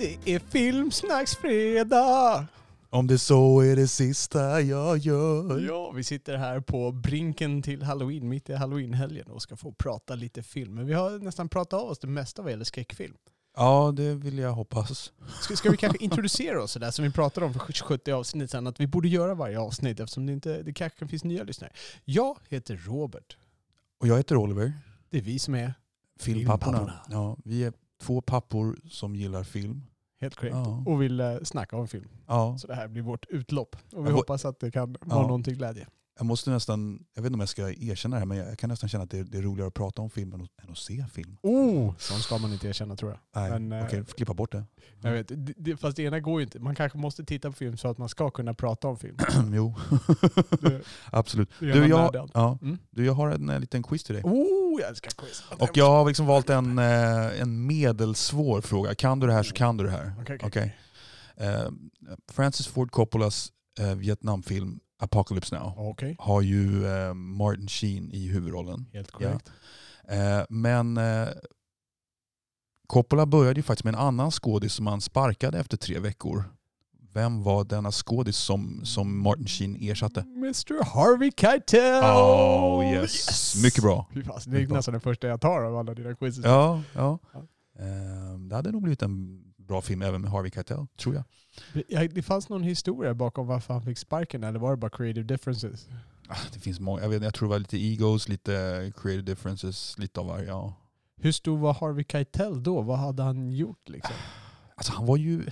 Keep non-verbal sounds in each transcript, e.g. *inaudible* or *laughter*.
Det är Filmsnacksfredag! Om det så är det sista jag gör. Ja, vi sitter här på brinken till halloween, mitt i halloweenhelgen och ska få prata lite film. Men vi har nästan pratat av oss det mesta vad gäller skräckfilm. Ja, det vill jag hoppas. Ska, ska vi kanske introducera oss sådär som vi pratade om för 70 avsnitt sedan, att vi borde göra varje avsnitt eftersom det, inte, det kanske finns nya lyssnare. Jag heter Robert. Och jag heter Oliver. Det är vi som är Filmpapporna. Filmpapporna. Ja, vi är två pappor som gillar film. Helt korrekt Ja. och vill eh, snacka om film. Ja, Så det här blir vårt utlopp. Och vi Ja, hoppas att det kan vara Ja. någon till glädje. Jag måste nästan, jag vet inte om jag ska erkänna det här, men jag kan nästan känna att det är, det är roligare att prata om film än att, se film. Oh! Sånt ska man inte erkänna tror jag. Nej, Men, eh, okej, klippa bort det. Jag vet, det, fast det ena går ju inte. Man kanske måste titta på film så att man ska kunna prata om film. *clears throat* jo, Det, *laughs* absolut. Du jag, ja, Mm. du, jag har en, eh, liten quiz till dig. Oh, jag älskar quiz. Och jag har liksom valt en, eh, en medelsvår fråga. Kan du det här så kan du det här. Okej, okej. Okej. Eh, Francis Ford Coppolas eh, Vietnamfilm Apocalypse Now Okej, har ju eh, Martin Sheen i huvudrollen. helt korrekt. Eh, men eh, Coppola började ju faktiskt med en annan skådis som han sparkade efter tre veckor. Vem var denna skådis som, som Martin Sheen ersatte? Mr Harvey Keitel! Oh yes. Mycket bra. Fy fan, det är nästan den första jag tar av alla dina quiz. Ja, ja. Ja. Eh, det hade nog blivit en bra film även med Harvey Keitel, tror jag. Ja, Det fanns någon historia bakom varför han fick sparken eller var det bara creative differences? Ah, Det finns många, jag, vet, jag tror det var lite egos, lite creative differences, lite av varje. Ja. Hur stor var Harvey Keitel då? Vad hade han gjort liksom? Alltså han var ju...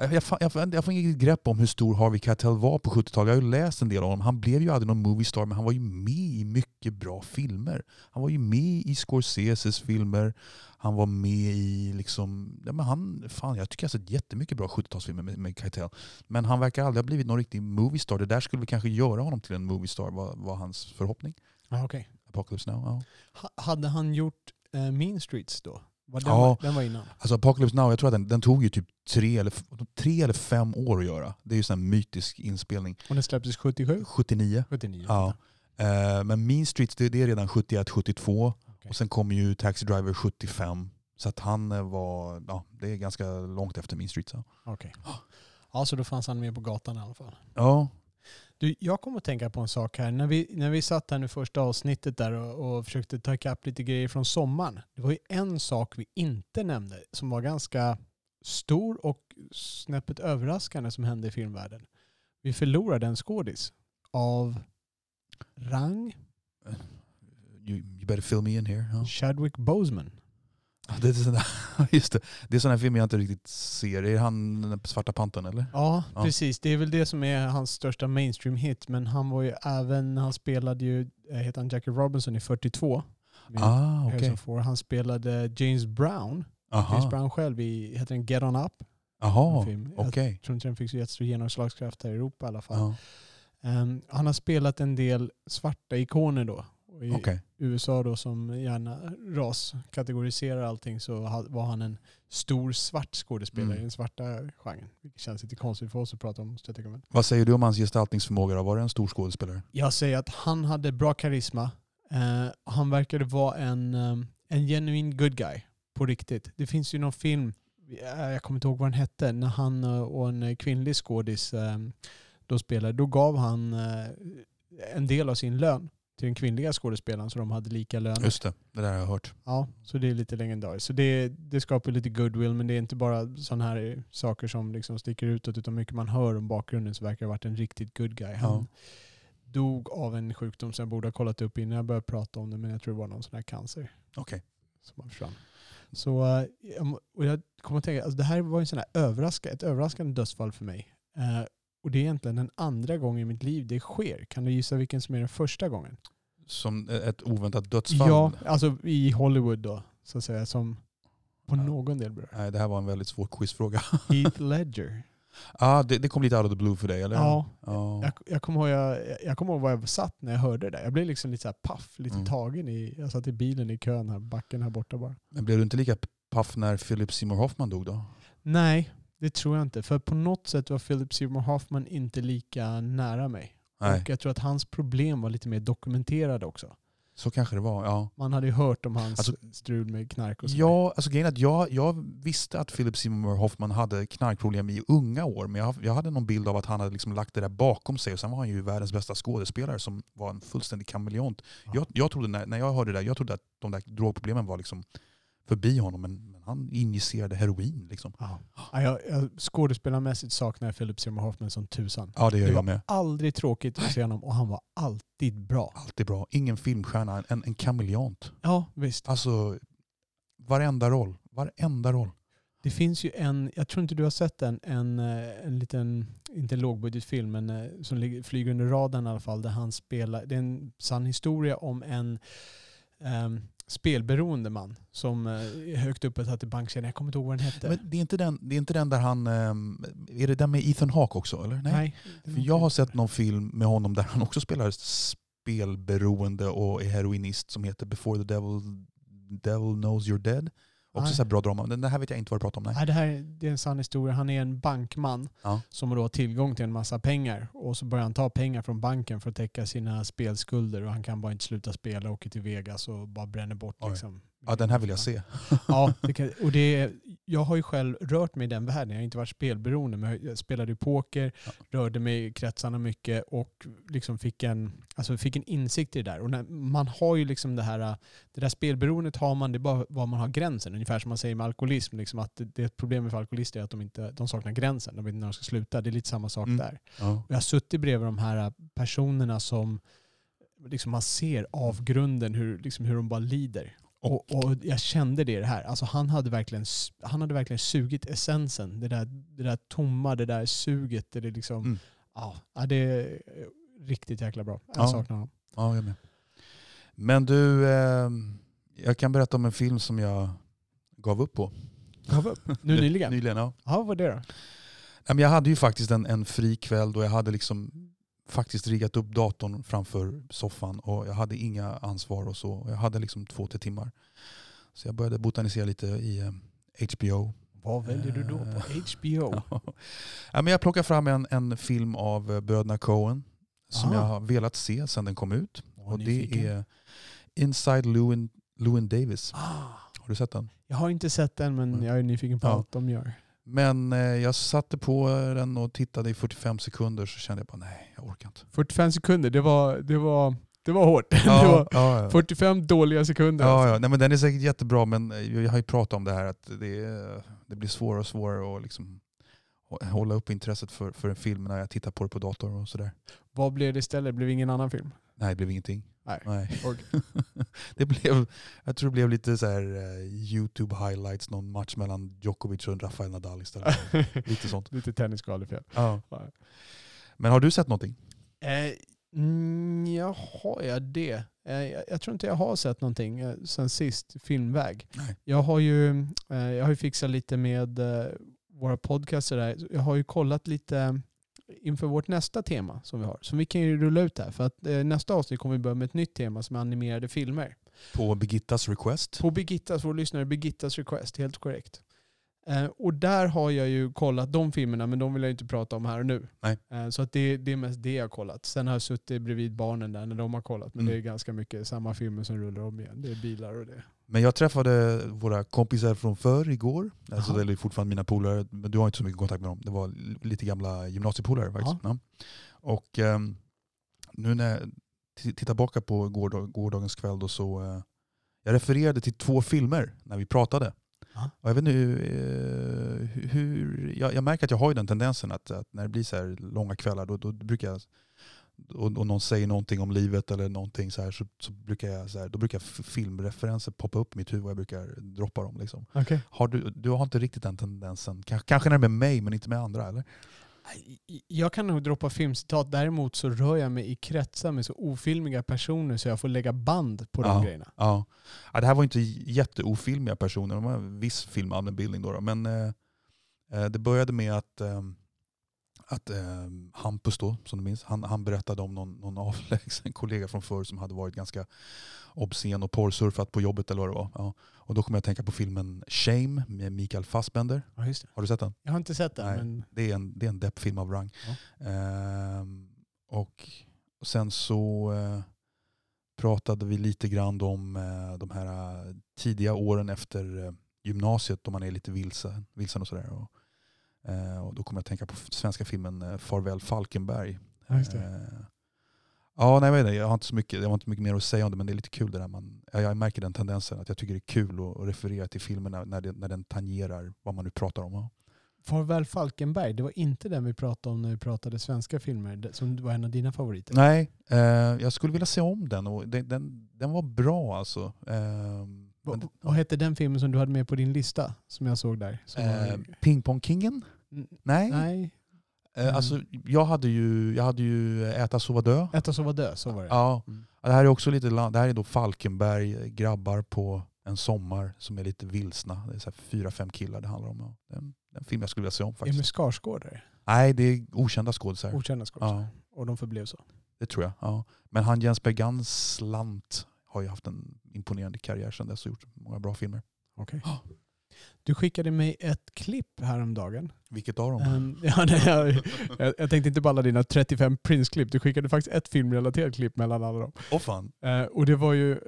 Jag, jag, jag, får- jag får inget grepp om hur stor Harvey Keitel var på 70-talet. Jag har ju läst en del om honom. Han blev ju aldrig någon movie star, men han var ju med i mycket bra filmer. Han var ju med i Scorseses filmer. Han var med i liksom... Ja, men han, fan, jag tycker jag har sett jättemycket bra 70-talsfilmer med, med Keitel. Men han verkar aldrig ha blivit någon riktig movie star. Det där skulle kanske göra honom till en movie star, var, var hans förhoppning. Ah, okej. Apocalypse Now, ja. Ha- Hade han gjort eh, Mean Streets då? Den, Ja. var, den var innan? Alltså Apocalypse Now, jag tror att den, den tog ju typ tre eller, tre eller fem år att göra. Det är ju en mytisk inspelning. Och den släpptes 77? 79. 79? Ja. Eh, men Mean Streets det, det är redan 71, 72. Okej. Och sen kommer ju Taxi Driver 75. Så att han eh, var, ja det är ganska långt efter Mean Streets. Okej. Ja, så då fanns han med på gatan i alla fall. ja. Du, jag kommer att tänka på en sak här. När vi, när vi satt här nu första avsnittet där och, och försökte ta ikapp lite grejer från sommaren. Det var ju en sak vi inte nämnde som var ganska stor och snäppet överraskande som hände i filmvärlden. Vi förlorade en skådis av rang You, you better fill me in here. Ja. Chadwick Boseman. Det, är där, *laughs* just det. det är sådana filmer jag inte riktigt ser. Är han den svarta panten eller? Ja, Ja. precis. Det är väl det som är hans största mainstream-hit. Men han var ju även, han spelade ju, eh, heter han Jackie Robinson i 42. med Ah, okej. Ford. Han spelade James Brown, James Aha. Brown själv i, heter den Get On Up? en Aha, film. okej. Jag tror inte den fick så jättestor genomslagskraft här i Europa i alla fall. Ja, Ehm, han har spelat en del svarta ikoner då. Och I okej. USA då som gärna raskategoriserar allting så var han en stor svart skådespelare Mm. i den svarta genren. Vilket känns lite konstigt för oss att prata om. mig. Vad säger du om hans gestaltningsförmåga? då? Var det en stor skådespelare? Jag säger att han hade bra karisma. Eh, han verkade vara en, um, en genuin good guy. På riktigt. Det finns ju någon film, eh, jag kommer inte ihåg vad den hette, när han eh, och en kvinnlig skådis eh, då spelade. Då gav han eh, en del av sin lön till den kvinnliga skådespelaren så de hade lika lön. Just det, det där har jag hört. Ja, så det är lite legendariskt. Så det, det skapar lite goodwill men det är inte bara sådana här saker som liksom sticker utåt utan mycket man hör om bakgrunden så verkar det ha varit en riktigt good guy. Han Ja. dog av en sjukdom som jag borde ha kollat upp innan jag började prata om det men jag tror det var någon sån här cancer Okej. som han försvann. Så eh, och jag kommer att tänka, alltså det här var en sån här överraska, ett överraskande dödsfall för mig. Och det är egentligen den andra gången i mitt liv det sker. Kan du gissa vilken som är den första gången? Som ett oväntat dödsfall? Ja, alltså i Hollywood då. Så att säga. Som, På Ja. någon del bror. Nej, det här var en väldigt svår quizfråga. *laughs* Heath Ledger. ah, det, det kom lite out of the blue för dig, eller? Ja. ja. Jag, jag, kommer ihåg, jag, jag kommer ihåg var jag satt när jag hörde det där. Jag blev liksom lite så paff, lite Mm. tagen i, jag satt i bilen i kön här, backen här borta bara. Men blev du inte lika paff när Philip Seymour Hoffman dog då? Nej, det tror jag inte. För på något sätt var Philip Seymour Hoffman inte lika nära mig. Nej, Och jag tror att hans problem var lite mer dokumenterade också. så kanske det var. Ja. Man hade ju hört om hans Alltså- strul med knark och så. Ja, alltså grejen är att jag, jag visste att Philip Seymour Hoffman hade knarkproblem i unga år, men jag, jag hade någon bild av att han hade liksom lagt det där bakom sig och sen var han ju världens bästa skådespelare som var en fullständig kameleont. Ja. Jag, jag trodde när, när jag hörde det där, jag trodde att de där drogproblemen var liksom förbi honom, men, men han injicerade heroin. Liksom. Ja. Ja, jag, jag, skådespelarmässigt saknar jag Philip Seymour Hoffman som tusan. Ja, det gör Det jag var med. aldrig tråkigt att se honom och han var alltid bra. Alltid bra. Ingen filmstjärna, en, en kameleont. Ja, visst. Alltså, varenda roll. Varenda roll. Det finns ju en, jag tror inte du har sett den, en, eh, en liten, inte en lågbudgetfilm, men eh, som ligger- flyger under radarn i alla fall, där han spelar, det är en sann historia om en ehm, spelberoende man som eh, är högt uppe satt i bankkedjan. Jag kommer inte ihåg vad den hette. Men det är inte den, det är inte den där han... ehm, Är det den med Ethan Hawke också? Eller? Nej. För jag har sett någon film med honom där han också spelar spelberoende och är heroinist som heter Before the Devil, Devil Knows You're Dead. Också så här bra drama. Den här vet jag inte vad du pratar om. Nej. Nej, det här det är en sann historia. Han är en bankman Ja. som då har tillgång till en massa pengar. Och så börjar han ta pengar från banken för att täcka sina spelskulder. Och han kan bara inte sluta spela, åker till Vegas och bara bränner bort. Oj. Liksom. Ja, den här vill jag se. *laughs* Ja, det kan, och det jag har ju själv rört mig i den världen. Jag har inte varit spelberoende, men jag spelade ju poker, Ja. rörde mig i kretsarna mycket och liksom fick, en, alltså fick en insikt i det där. Och när, man har ju liksom det här, det där spelberoendet har man, det är bara var man har gränsen. Ungefär som man säger med alkoholism, liksom att det, är ett problem med alkoholister är att de, inte, de saknar gränsen. De vet inte när de ska sluta. Det är lite samma sak Mm. där. Ja. Jag har suttit bredvid de här personerna som liksom man ser avgrunden, hur, liksom hur de bara lider. Och, och jag kände det i det här. Alltså han, hade verkligen, han hade verkligen sugit essensen. Det där, det där tomma, det där suget. Det, är liksom, Mm. ja, det är riktigt jäkla bra. Jag Ja. saknar honom. Ja, jag med. Men du, ehm, jag kan berätta om en film som jag gav upp på. Gav upp. Nu *laughs* nyligen? Nyligen, ja. Ja, vad var det då? Jag hade ju faktiskt en, en fri kväll då jag hade liksom faktiskt riggat upp datorn framför soffan och jag hade inga ansvar och så. Jag hade liksom två, tre timmar. Så jag började botanisera lite i eh, HBO. Vad väljer du då på Eh. HBO? *laughs* ja, men jag plockade fram en, en film av eh, bröderna Coen som Aha. jag har velat se sedan den kom ut. Åh, och det är Inside Llewyn, Llewyn Davis. Ah, Har du sett den? jag har inte sett den men jag är nyfiken på Ja. allt de gör. Men eh, jag satte på den och tittade i 45 sekunder så kände jag bara nej, jag orkar inte. 45 sekunder, det var, det var, det var hårt. *laughs* det Ja, var ja, ja. 45 dåliga sekunder. alltså. Ja, ja. Nej, men den är säkert jättebra men eh, jag har ju pratat om det här att det, det blir svårare och svårare att liksom hå- hålla upp intresset för, för en film när jag tittar på det på dator och sådär. Vad blev det istället? Blev det ingen annan film? Nej, det blev ingenting. Nej. Nej. *laughs* Det blev, jag tror det blev lite så här eh, YouTube highlights, någon match mellan Djokovic och Rafael Nadal istället. *laughs* lite sånt. Lite tennisskadefel. Ja. Ja. Men har du sett någonting? Eh, mm, ja, har jag det? Eh, jag, jag tror inte jag har sett någonting eh, sen sist, filmväg. Nej. Jag har ju, jag har ju fixat lite med våra podcaster där. Jag har ju kollat lite inför vårt nästa tema som vi har. Så vi kan ju rulla ut här. För att eh, nästa avsnitt kommer vi börja med ett nytt tema som är animerade filmer. På Birgittas request? På Birgittas, vår lyssnare Birgittas request, helt korrekt. Eh, och där har jag ju kollat de filmerna, men de vill jag inte prata om här och nu. Nej. Eh, så att det, det är mest det jag har kollat. Sen har jag suttit bredvid barnen där när de har kollat, men Mm. det är ganska mycket samma filmer som rullar om igen. Det är bilar och det. Men jag träffade våra kompisar från förr igår. Alltså det är fortfarande mina polare, men du har inte så mycket kontakt med dem. Det var lite gamla gymnasiepolare faktiskt. Ja. Och ehm, nu när jag tittar tillbaka på gårdag, gårdagens kväll då så eh, jag refererade till två filmer när vi pratade. Och jag, vet nu, eh, hur- hur, jag, jag märker att jag har ju den tendensen att, att när det blir så här långa kvällar då, då brukar jag och, och någon säger någonting om livet eller någonting så här så, så brukar jag så här, då brukar filmreferenser poppa upp i mitt huvud och jag brukar droppa dem. Liksom. Okay. Har du, du har inte riktigt den tendensen? Kanske, när det är med mig men inte med andra eller? Jag kan nog droppa filmcitat, däremot så rör jag mig i kretsar med så ofilmiga personer så jag får lägga band på de Ja. grejerna. Ja. Ja, det här var inte jätteofilmiga personer, de har en viss filmallmänbildning då, då. men eh, eh, det började med att, eh, att eh, Hampus då, som du minns, han, han berättade om någon, någon *laughs* avlägsen kollega från förr som hade varit ganska obscen och porrsurfat på jobbet eller vad det var. Ja. Och då kom jag att tänka på filmen Shame med Mikael Fassbender. Ja. Har du sett den? Jag har inte sett den, Nej. men Det är en, det är en deppfilm av rang. Ehm, och sen så eh, pratade vi lite grann om eh, de här eh, tidiga åren efter eh, gymnasiet då man är lite vilsen, vilsen och sådär. Och, eh, och då kommer jag att tänka på svenska filmen eh, Farväl Falkenberg. Ja, det. Eh, ja, nej, jag, vet inte, jag, har inte så mycket, jag har inte mycket mer att säga om det men det är lite kul det där. Man, jag, märker den tendensen att jag tycker det är kul att, att referera till filmerna när, det, när den tangerar vad man nu pratar om. Farväl Falkenberg, det var inte den vi pratade om när vi pratade svenska filmer, det- som var en av dina favoriter. Nej, eh, jag skulle vilja se om den och den, den, den var bra alltså. Ehm, Vad, men- vad hette den filmen som du hade med på din lista, som jag såg där? Eh, var, Pingpongkingen? Mm, Nej. nej, Eh, alltså, jag, hade ju, jag hade ju Äta, sova, dö. Så var dö, så var det. Ja, Mm. det här är också lite, det här är då Falkenberg, eh, grabbar på en sommar som är lite vilsna. Det är så fyra, fem killar det handlar om. Ja. Det är en, det är en film jag skulle vilja se om faktiskt. Skarsgård är det. Nej, det är okända skådisar. Okända skådespelare. Ja, Och de förblev så. det tror jag. Ja. Men han Jens Berganslant har ju haft en imponerande karriär sedan dess och gjort många bra filmer. Okej. Ja. Du skickade mig ett klipp häromdagen. Vilket av dem? Um, *laughs* ja, nej, jag, jag, jag tänkte inte på alla dina 35 Prince-klipp. Du skickade faktiskt ett filmrelaterat klipp mellan alla dem. Åh fan. Eh, och det var, ju,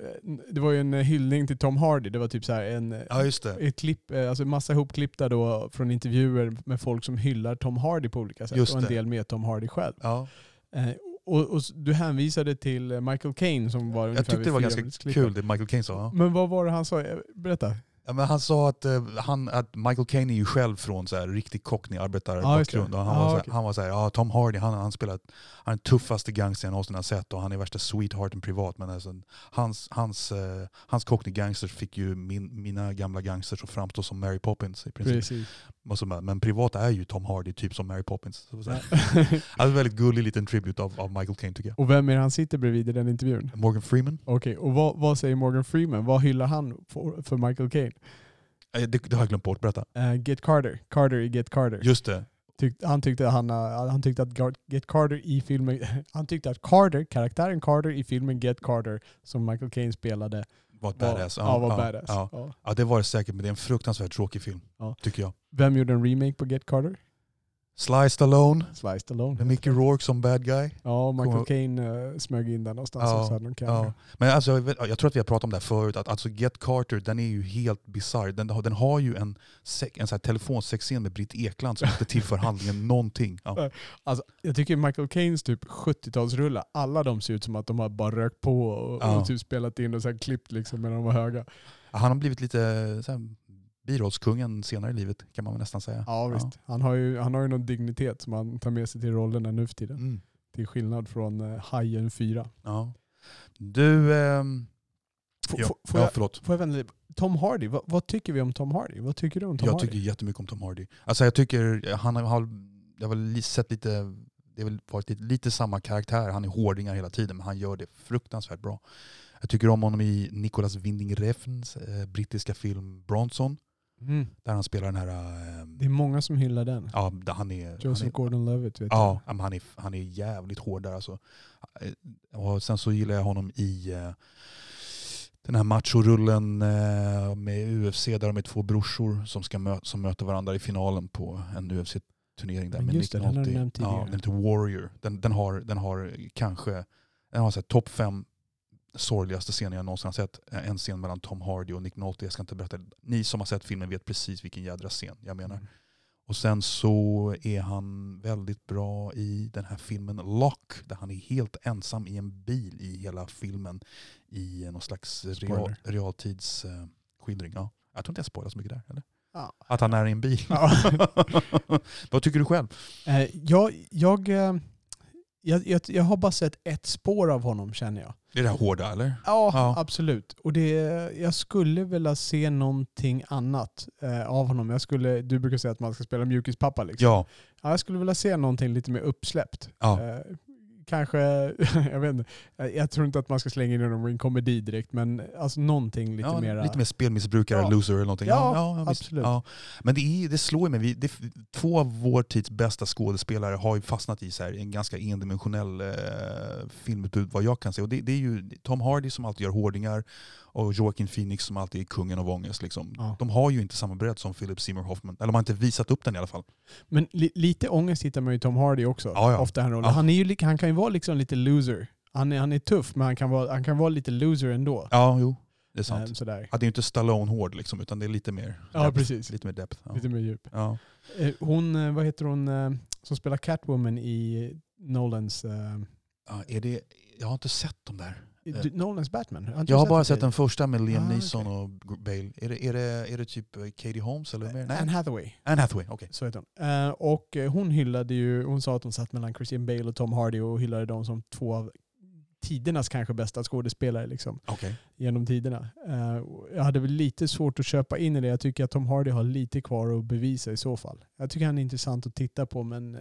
det var ju en hyllning till Tom Hardy. Det var typ så här en, Ja just det. ett klipp, eh, alltså massa ihopklippta då från intervjuer med folk som hyllar Tom Hardy på olika sätt. Just och en det. del med Tom Hardy själv. Ja. Eh, och, och du hänvisade till eh, Michael Caine som var Jag tyckte det var ganska kul det Michael Caine sa. Ja. Men vad var det han sa? Eh, Berätta. Ja, men han sa att, eh, han, att Michael Caine är ju själv från så här, riktig cockney arbetarbakgrund. det. och han, Ja, var så här, okej. han var så här, ja Tom Hardy, han, han spelar, han är den tuffaste gangster jag någonsin har sett och han är värsta sweethearten privat. Men alltså, hans, hans, eh, hans cockney gangsters fick ju min, mina gamla gangsters att framstå som Mary Poppins i princip. Precis. Så, men privat är ju Tom Hardy typ som Mary Poppins. Så, så. *laughs* Alltså, väldigt gullig liten tribute av, av Michael Caine tycker jag. och vem är det han sitter bredvid i den intervjun? Morgan Freeman, Okej, och vad, vad säger Morgan Freeman? Vad hyllar han för, för Michael Caine? Eh, det, det har jag glömt bort, berätta. Eh, Get Carter. Carter i Get Carter. Just det, Tyck, han, tyckte han, han tyckte att Get Carter i filmen... *laughs* Han tyckte att Carter, karaktären Carter i filmen Get Carter, som Michael Caine spelade, var badass. ja, var ja, badass. Ja. Ja. Det var det säkert, men det är en fruktansvärt tråkig film. Tycker jag. Vem gjorde en remake på Get Carter? Sly Stallone Sly Stallone. med Mickey Rourke som bad guy. Ja, Michael Caine uh, smög in där någonstans Ja, så hade. Ja. Men alltså, jag, vet, jag tror att vi har pratat om det här förut, att alltså Get Carter den är ju helt bisarr. Den, har- den har ju en, sex, en telefonsexscen med Britt Ekland som inte tillför handlingen *laughs* någonting. Ja. Alltså, jag tycker Michael Caines typ 70-talsrullar, alla de ser ut som att de har bara rökt på och, Ja. och typ spelat in och sen klippt liksom när de var höga. Han har blivit lite birollskungen senare i livet kan man väl nästan säga. Ja visst. Han, har ju, han har ju någon dignitet som han tar med sig till rollerna nu för tiden. Mm. Till skillnad från uh, Hajen 4. Ja. Du... ehm, F- ja, får, ja, jag, får jag vända lite? Tom Hardy, vad, vad tycker vi om Tom Hardy? Vad tycker du om Tom jag Hardy? tycker jättemycket om Tom Hardy. Alltså jag tycker, han har, jag har sett lite, det har väl varit lite, lite samma karaktär, han är hårdingar hela tiden men han gör det fruktansvärt bra. Jag tycker om honom i Nicolas Winding Refns eh, brittiska film Bronson, Mm. där han spelar den här, eh, Det är många som hyllar den. ja han är, Joseph Gordon-Levitt vet Ja, men han är, han är jävligt hård där alltså. Eh, Och sen så gillar jag honom i eh, den här machorullen eh, med UFC där de är två brorsor som, ska mö som möter varandra i finalen på en UFC-turnering. där Men med just Nick det, den har du nämnt Ja, tidigare. den heter Warrior. Den, den, har, den har kanske den har så här topp fem sorgligaste scener jag någonsin har sett. Eh, En scen mellan Tom Hardy och Nick Nolte. Jag ska inte berätta. Ni som har sett filmen vet precis vilken jädra scen jag menar. Mm. Och sen så är han väldigt bra i den här filmen Lock, där han är helt ensam i en bil i hela filmen i någon slags real, realtidsskildring. Ja. Jag tror inte jag spoilar så mycket där. Eller? Ja. Att han är i en bil. Ja. *laughs* Vad tycker du själv? Eh, jag, jag, eh, jag, jag, jag har bara sett ett spår av honom känner jag. Det är det här hårda eller? Ja, Ja. absolut. Och det, jag skulle vilja se någonting annat eh, av honom. Jag skulle, du brukar säga att man ska spela mjukispappa. Liksom. Ja. Ja, jag skulle vilja se någonting lite mer uppsläppt. ja. Eh, kanske, *laughs* jag vet inte, jag, tror inte att man ska slänga in honom i en komedi direkt, men alltså någonting lite ja, mera... lite mer spelmissbrukare, Ja. loser eller någonting. Ja, absolut. Ja. Men det, är, det slår ju mig, vi, det, två av vår tids bästa skådespelare har ju fastnat i så här, en ganska endimensionell eh, filmutbud vad jag kan se. Och det, det är ju Tom Hardy som alltid gör hårdingar och Joaquin Phoenix som alltid är kungen av ångest. Liksom. Ja. De har ju inte samma bredd som Philip Seymour Hoffman. Eller de har inte visat upp den i alla fall. Men li, lite ångest hittar man ju Tom Hardy också. Ja, ja. Ofta han, rollen. Han, är ju, han kan ju vara liksom lite loser. Han är, han är tuff, men han kan vara, han kan vara lite loser ändå. Ja, jo. Det är sant. Ehm, sådär. Ja, det är ju inte Stallone-hård liksom, utan det är lite mer Ja, depth. precis. Lite mer depth. Ja. Lite mer djup. Ja. Eh, Hon, eh, vad heter hon, eh, som spelar Catwoman i Nolans, eh, Ja, är det, jag har inte sett dem där. Du- Nolans Batman? Har Jag har bara sett den första med Liam Ah, Neeson och Gr- Bale. Är det, är, det, är det typ eh, Katie Holmes eller mer? Nej. Anne Hathaway. Anne Hathaway, okej. Så heter hon. Eh, och eh, hon hyllade ju, hon sa att hon satt mellan Christian Bale och Tom Hardy och hyllade dem som två av tidernas kanske bästa skådespelare liksom, Okej. genom tiderna. Och jag hade väl lite svårt att köpa in i det. Jag tycker att Tom Hardy har lite kvar att bevisa i så fall. Jag tycker han är intressant att titta på men eh,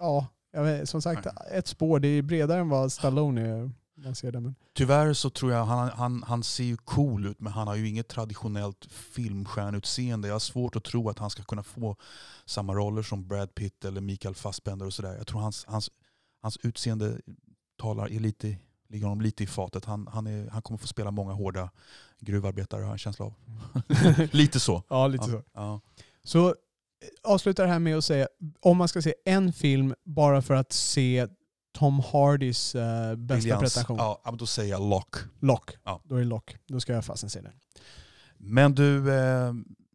ja, vet, som sagt ett spår. Det är bredare än vad Stallone är. Man ser det, men. Tyvärr så tror jag han, han, han ser ju cool ut men han har ju inget traditionellt filmstjärnutseende. Jag har svårt att tro att han ska kunna få samma roller som Brad Pitt eller Mikael Fassbender och sådär. Jag tror hans, hans, hans utseende talar är lite, ligger honom lite i fatet. Han, han, är, han kommer få spela många hårda gruvarbetare har jag en känsla av. *laughs* lite så. Ja, lite Ja, så. ja. Så eh, avslutar det här med att säga, om man ska se en film bara för att se Tom Hardys eh, bästa Briljans. prestation. Ja, då säger jag Lock. Lock. Ja. Då är det Lock. Då ska jag fasen se den. Men du, eh,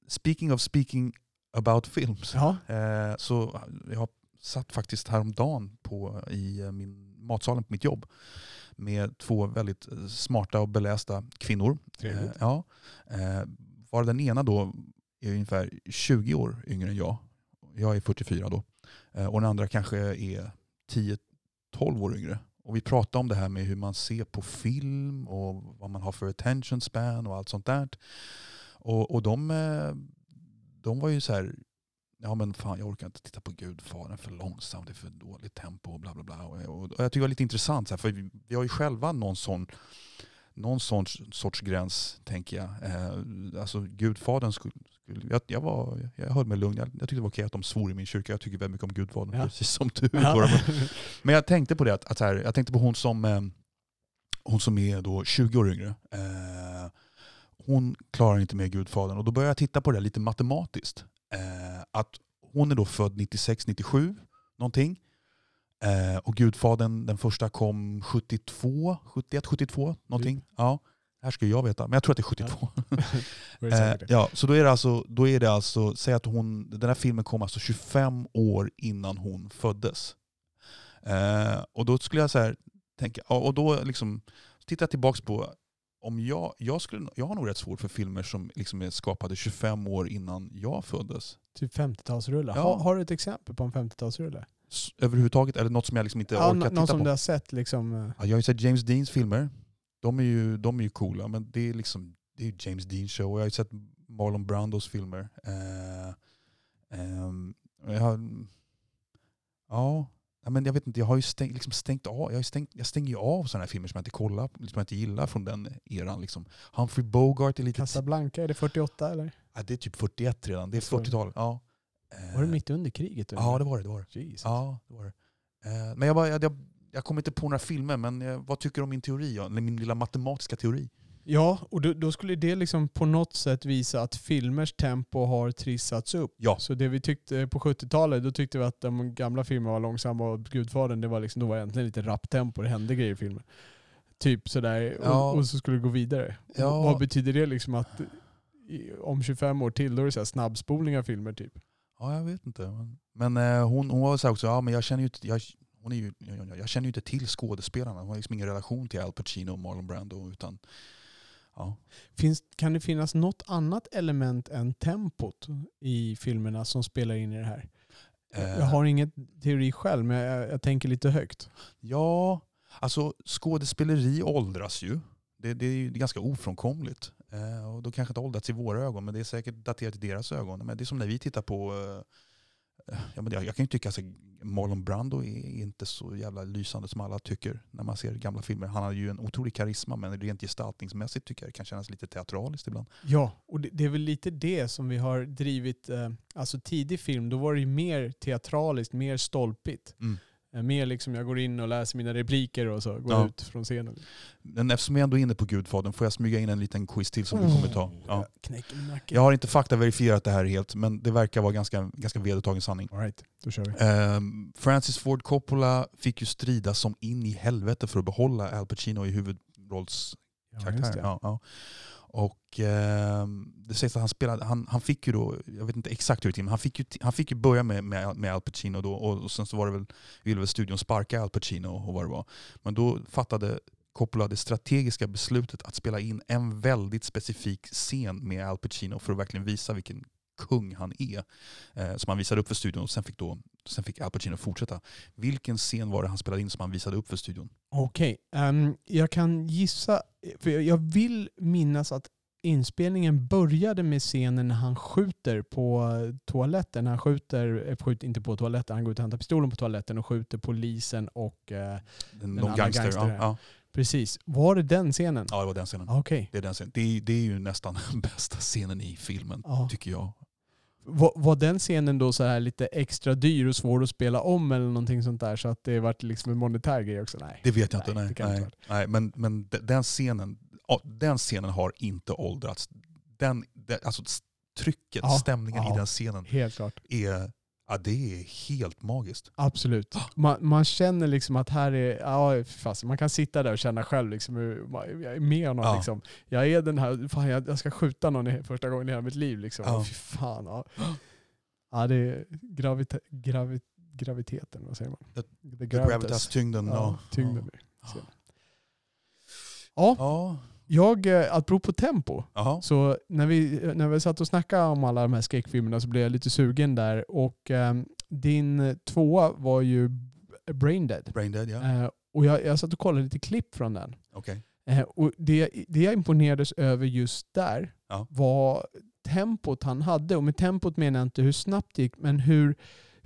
speaking of speaking about films. Ja. Eh, så jag satt faktiskt häromdagen på, i eh, min matsalen på mitt jobb med två väldigt eh, smarta och belästa kvinnor. Trevligt. Eh, ja. Eh, var den ena då är ungefär 20 år yngre än jag. Jag är 44 då. Och den andra kanske är 12 år yngre. Och vi pratade om det här med hur man ser på film och vad man har för attention span och allt sånt där. Och, och de, eh, de var ju så här, ja men fan jag orkar inte titta på Gudfadern för långsamt, det är för dåligt tempo och bla bla bla. Och, och, och jag tycker det var lite intressant, så här, för vi, vi har ju själva någon sån någon sorts, sorts gräns, tänker jag. Eh, alltså Gudfadern skulle skulle jag, jag, var, jag höll mig lugn. Jag, jag tyckte det var okej att de svor i min kyrka. Jag tycker väldigt mycket om Gudfadern, Ja. precis som du. Ja. *laughs* Men jag tänkte på det, att, att här, jag tänkte på hon som, eh, hon som är då 20 år yngre. Eh, hon klarar inte med Gudfadern. Och då började jag titta på det lite matematiskt. Eh, att hon är då född 96-97 någonting. Eh, och Gudfadern, den första kom 72, 71, 72 någonting. Ja, det här ska jag veta, men jag tror att det är 72. *laughs* Då är *laughs* det Eh, ja, så då är det alltså, då är det alltså säg att hon, den här filmen kom alltså 25 år innan hon föddes. Eh, och då skulle jag så här, tänka, ja, och då liksom, titta tillbaks på, om jag, jag, skulle, jag har nog rätt svårt för filmer som liksom är skapade 25 år innan jag föddes. Typ 50-talsrullar. Ja. Har, har du ett exempel på en 50-talsrulle? S- Överhuvudtaget, eller något som jag liksom inte Ja, orkar titta någon som på. du har sett liksom. eh, Ja, jag har ju sett James Deans filmer. De är ju, de är ju coola, men det är liksom det är ju James Dean show. Och jag har ju sett Marlon Brandos filmer. Eh, ehm, jag har, ja, men jag vet inte, jag har ju stängt, liksom stängt av, jag, har stängt, jag stänger ju av sådana här filmer som jag inte kollar på, som jag inte gillar från den eran. Liksom. Humphrey Bogart är lite... Casablanca, är det 48 eller? Ja, det är typ 41 redan, det är Så är det. 40-tal. Ja. Eh, Var det mitt under kriget? eller? Ja, det var det. det, var det. Jesus. Ja, det var det. Eh, men jag, bara, jag, jag, jag kommer inte på några filmer, men eh, vad tycker du om min teori? Eller min lilla matematiska teori? Ja, och då, då skulle det liksom på något sätt visa att filmers tempo har trissats upp. Ja. Så det vi tyckte på 70-talet, då tyckte vi att de gamla filmerna var långsamma och Gudfadern, det var liksom, då var egentligen lite rapptempo, det hände grejer i filmen. Typ sådär, Ja. och, och så skulle det gå vidare. Ja. Vad betyder det liksom att om 25 år till, då är det så snabbspolning av filmer typ? Ja, jag vet inte. Men, men eh, hon, hon var så här också, ja men jag känner ju jag, hon är ju, jag, känner ju inte till skådespelarna. Hon har liksom ingen relation till Al Pacino och Marlon Brando. Utan, ja. Finns, kan det finnas något annat element än tempot i filmerna som spelar in i det här? Eh, Jag har ingen teori själv, men jag, jag tänker lite högt. Ja, alltså skådespeleri åldras ju. Det, det är ju ganska ofrånkomligt. Eh, och då kanske inte åldrats i våra ögon, men det är säkert daterat i deras ögon. Men det är som när vi tittar på eh, Ja, men jag, jag kan ju tycka att alltså, Marlon Brando är inte så jävla lysande som alla tycker när man ser gamla filmer. Han har ju en otrolig karisma men rent gestaltningsmässigt tycker jag det kan kännas lite teatraliskt ibland. Ja, och det, det är väl lite det som vi har drivit. Eh, alltså tidig film, då var det ju mer teatraliskt, mer stolpigt. Mm. Eh, mer liksom jag går in och läser mina repliker och så går Ja. ut från scenen. Men eftersom jag ändå är inne på Gudfadern får jag smyga in en liten quiz till som du kommer ta. Ja. Jag har inte faktaverifierat det här helt men det verkar vara ganska, ganska vedertagen sanning. All right, då kör vi. Ehm, Francis Ford Coppola fick ju strida som in i helvete för att behålla Al Pacino i huvudrolls Ja, just karaktär. det. Ja, ja. Och eh, det sägs att han spelade, han, han fick ju då, jag vet inte exakt hur det gick till, han fick ju, han fick ju börja med, med, med Al Pacino då och, och sen så var det väl, ville väl studion sparka Al Pacino och vad det var. Men då fattade Coppola det strategiska beslutet att spela in en väldigt specifik scen med Al Pacino för att verkligen visa vilken kung han är. Eh, som han visade upp för studion och sen fick, då, sen fick Al Pacino fortsätta. Vilken scen var det han spelade in som han visade upp för studion? Okej, ehm, jag kan gissa, för jag- vill minnas att inspelningen började med scenen när han skjuter på toaletten. Han skjuter, eh, skjuter inte på toaletten, han går ut och hämtar pistolen på toaletten och skjuter polisen och... Eh, Den, Den andra gangster. gangster, ja, ja. precis. Var det den scenen? ja, det var den scenen. Okej. Det är, den scenen. Det, är, det är ju nästan den *laughs* bästa scenen i filmen, Ja. tycker jag. Var, var den scenen då så här lite extra dyr och svår att spela om eller någonting sånt där så att det vart liksom en monetär grej också? Nej. Det vet jag inte. Nej, Nej, inte nej, men, men de- den, scenen, den scenen har inte åldrats. Den, den, alltså trycket, Ja, stämningen ja. i den scenen är, ja, det är helt magiskt. Absolut. Man, man känner liksom att här är, ja fast man kan sitta där och känna själv liksom hur, jag är med honom Ja. liksom. Jag är den här, fan jag, jag ska skjuta någon första gången i hela mitt liv liksom. Ja. Fy fan. Ja. ja det är gravita, gravi, graviteten, vad säger man? The The Gravitas, tyngden. Ja, Ja, tyngden. Ja. Ja. Ja, Ja. jag, eh, apropå tempo, Jaha. så när vi, när vi satt och snackade om alla de här skräckfilmerna så blev jag lite sugen där. Och ehm, din tvåa var ju Brain Dead. Brain Dead, ja. Eh, och jag, jag satt och kollade lite klipp från den. Okej. Eh, och det, det jag imponerades över just där Ja. var tempot han hade. Och med tempot menar jag inte hur snabbt det gick, men hur,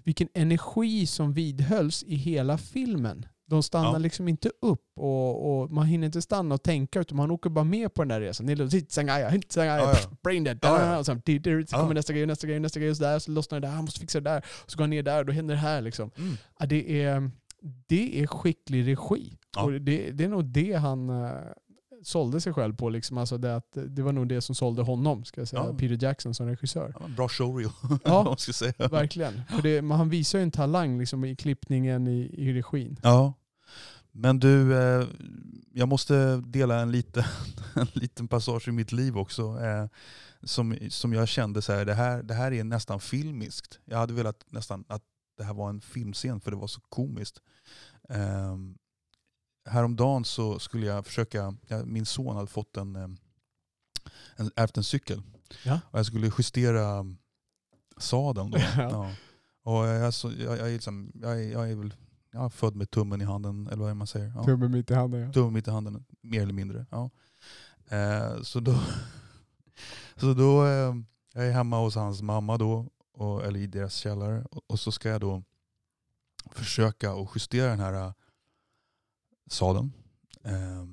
vilken energi som vidhölls i hela filmen. De stannar Ja. liksom inte upp och, och man hinner inte stanna och tänka utan man åker bara med på den där resan. Det är "Sangaya, hit, sangaya, Ja, ja. brain dead. Ja, ja. Och sen, "Di- di- så kommer nästa grej, nästa grej, nästa grej, och så där, så lossnar det där, han måste fixa det där. Så går han ner där, då händer det här liksom. Mm. Ja, det, är, det är skicklig regi. Och det, det är nog det han uh, sålde sig själv på. Liksom. Alltså det, att, det var nog det som sålde honom, ska jag säga. Ja. Peter Jackson som regissör. Ja, bra showreel, *laughs* Ja. man ska säga. Verkligen. För det, men han visar ju en talang liksom, i klippningen, i, i regin. Ja. Men du, eh, jag måste dela en liten, *laughs* en liten passage i mitt liv också. Eh, som, som jag kände så här, det här, det här är nästan filmiskt. Jag hade velat nästan att det här var en filmscen för det var så komiskt. Eh, häromdagen så skulle jag försöka, min son hade fått en, eh, en, ärvt en cykel. Ja. Och jag skulle justera sadeln då. *laughs* Ja. Och jag, så, jag, jag, är liksom, jag, är, jag är väl jag är född med tummen i handen, eller vad man säger? Ja. Tummen mitt i handen ja. Tummen mitt i handen, mer eller mindre. Ja. Eh, så då, *laughs* så då eh, jag är hemma hos hans mamma då, och, eller i deras källare. Och, och så ska jag då försöka att justera den här eh, sadeln. Eh,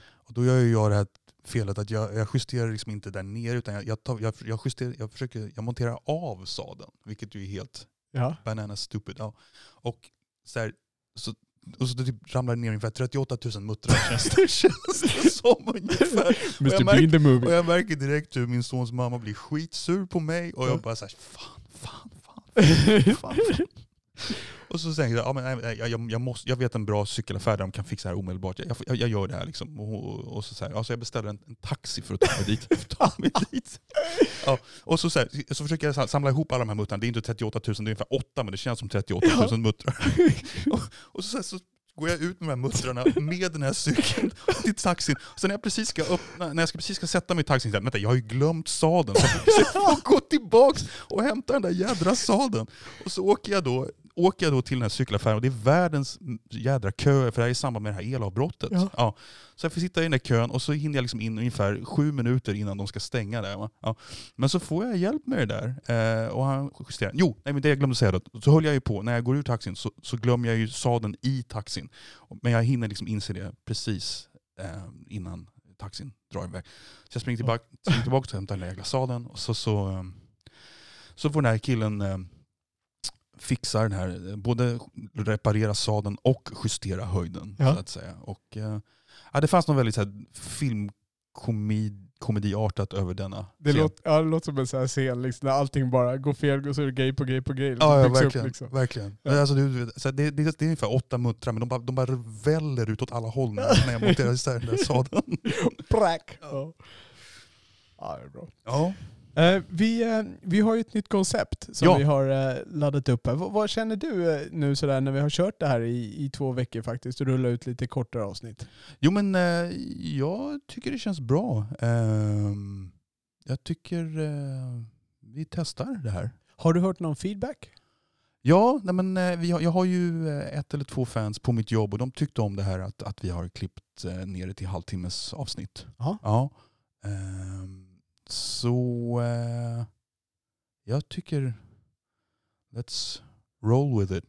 och då gör jag det här felet att jag, jag justerar liksom inte där ner utan jag, jag, tar, jag, jag, justerar, jag, försöker, jag monterar av sadeln. Vilket ju är helt ja. banana stupid. Ja. Och så, här, så, och så typ ramlar det ner ungefär 38 000 muttrar *laughs* känns det, känns det som ungefär. *laughs* Mr jag Bean the Och jag märker direkt hur min sons mamma blir skitsur på mig och Ja. jag bara såhär, fan, fan, fan, fan, *laughs* fan. *laughs* Och så säger jag, ja, men, nej, jag, jag, måste, jag vet en bra cykelaffär där de kan fixa det här omedelbart. Jag, jag, jag gör det här liksom. Och, och, så, här, alltså jag beställer en, en taxi för att ta mig dit. *laughs* Ta mig *laughs* dit. Ja, och så, så, här, så försöker jag samla ihop alla de här muttrarna. Det är inte 38 000, det är ungefär 8 men det känns som 38 000 muttrar. och, och så, så, här, går jag ut med de här muttrarna med den här cykeln till taxin. Så när jag precis ska öppna, när jag ska precis ska sätta mig i taxin, så jag, vänta jag har ju glömt sadeln. Så jag får gå tillbaks och hämta den där jädra sadeln. Och så åker jag då åker jag då till den här cykelaffären och det är världens jädra kö, för det här är i samband med det här elavbrottet. Ja. Ja. Så jag får sitta i den där kön och så hinner jag liksom in ungefär sju minuter innan de ska stänga där. Va? Ja. Men så får jag hjälp med det där. Eh, och han justerar. Jo, nej, men det jag glömde säga då. Så höll jag ju på, när jag går ur taxin så, så glömmer jag ju sadeln i taxin. Men jag hinner liksom inse det precis eh, innan taxin drar iväg. Så jag springer tillbaka, springer tillbaka och hämtar den där jäkla sadeln. Och så, så, eh, så får den här killen eh, fixa den här, både reparera sadeln och justera höjden. Ja. Så att säga. Och, eh, ja, det fanns något väldigt så här, filmkomediartat över denna Det scen. låter, ja, det låter som en sån här scen liksom, när allting bara går fel och så är det grej på grej på grej. Ja, ja byggs upp, verkligen. liksom. verkligen. Ja. Alltså, du, vet, så det, det, det är ungefär åtta muttrar men de bara, de bara väller ut åt alla håll när när jag monterar isär den där sadeln. *laughs* Prack! Ja. ja, det är bra. Ja. Eh, vi, eh, vi har ju ett nytt koncept som Ja. vi har eh, laddat upp här. V- vad känner du nu sådär när vi har kört det här i, i två veckor faktiskt och rullat ut lite kortare avsnitt? Jo men jag tycker det känns bra. Ehm, jag tycker vi testar det här. Har du hört någon feedback? Ja, nej men, vi har, jag har ju ett eller två fans på mitt jobb och de tyckte om det här att, att vi har klippt ner det till halvtimmes avsnitt. Ja. Ja. Ehm, så eh, jag tycker let's roll with it.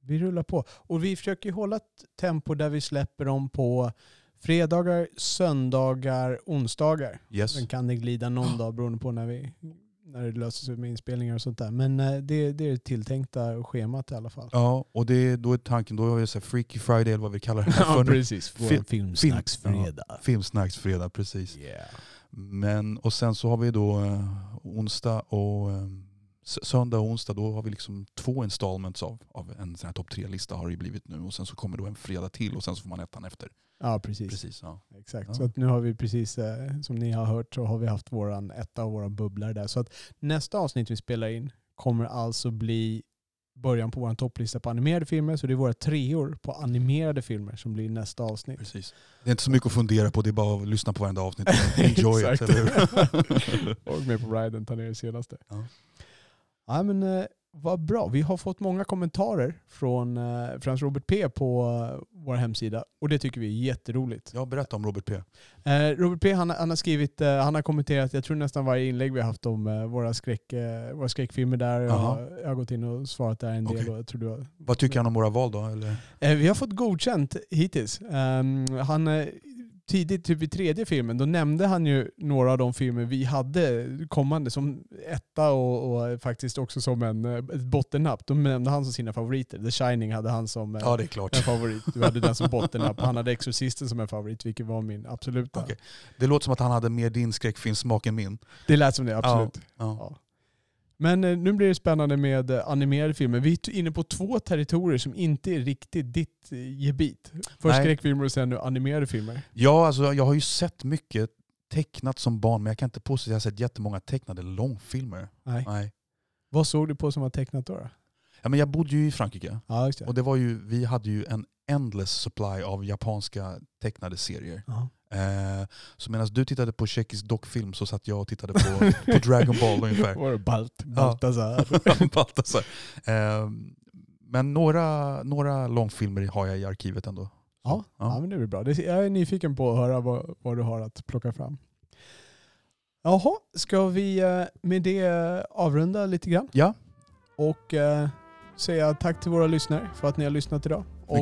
Vi rullar på. Och vi försöker hålla ett tempo där vi släpper dem på fredagar, söndagar, onsdagar. Yes. Sen kan det glida någon dag beroende på när, vi, när det löser sig med inspelningar och sånt där. Men eh, det, det är det tilltänkta schemat i alla fall. Ja, och det, då är tanken, då så här Freaky Friday eller vad vi kallar det här för nu. precis. Film- filmsnacksfredag. Filmsnacksfredag, precis. Yeah. Men, och sen så har vi då eh, onsdag och eh, s- söndag och onsdag, då har vi liksom två installments av, av en sån här topp tre-lista har det ju blivit nu. Och sen så kommer då en fredag till och sen så får man ettan efter. Ja, precis. Precis, ja. Exakt. Ja. Så att nu har vi precis, eh, som ni har hört, så har vi haft våran etta och våran bubblare där. Så att nästa avsnitt vi spelar in kommer alltså bli början på vår topplista på animerade filmer. Så det är våra treor på animerade filmer som blir nästa avsnitt. Precis. Det är inte så mycket att fundera på, det är bara att lyssna på varenda avsnitt. *laughs* Enjoy it, eller hur? *laughs* och med på riden, ta ner det senaste. Ja. Ja, men, eh, vad bra. Vi har fått många kommentarer från eh, Frans Robert P på eh, vår hemsida och det tycker vi är jätteroligt. Ja, berätta om Robert P. Eh, Robert P han, han har skrivit, eh, han har kommenterat, jag tror nästan varje inlägg vi har haft om eh, våra, skräck, eh, våra skräckfilmer där. Jag, Jaha. har- jag har gått in och svarat där en del. Okej. Och jag tror du har, Vad tycker han om våra val då? Eller? eh, vi har fått godkänt hittills. Ehm, han, eh, tidigt, typ i tredje filmen, då nämnde han ju några av de filmer vi hade kommande som etta och, och faktiskt också som en eh, ett bottennapp. De nämnde han som sina favoriter. The Shining hade han som eh, Ja, en favorit. Du hade den som bottennapp. Han hade Exorcisten som en favorit, vilket var min absoluta. Okej. Det låter som att han hade mer din skräckfilmsmak än min. Det lät som det, absolut. Ja. Ja. Men eh, nu blir det spännande med eh, animerade filmer. Vi är inne på två territorier som inte är riktigt ditt eh, gebit. Först Nej. skräckfilmer och sen nu animerade filmer. Ja, alltså, jag har ju sett mycket tecknat som barn, men jag kan inte påstå att jag har sett jättemånga tecknade långfilmer. Nej. Nej. Vad såg du på som var tecknat då? då? Ja, men jag bodde ju i Frankrike Ja, det. och det var ju, vi hade ju en endless supply av japanska tecknade serier. Ja. Eh, så medan du tittade på tjeckisk dockfilm så satt jag och tittade på, *laughs* på Dragon Ball ungefär. Var det Balt, Baltasar? Baltasar. Eh, men några, några långfilmer har jag i arkivet ändå. Ja, ja. men det är väl bra. Jag är nyfiken på att höra vad, vad du har att plocka fram. Jaha, ska vi eh, med det eh, avrunda lite grann? Ja. Och eh, säga tack till våra lyssnare för att ni har lyssnat idag.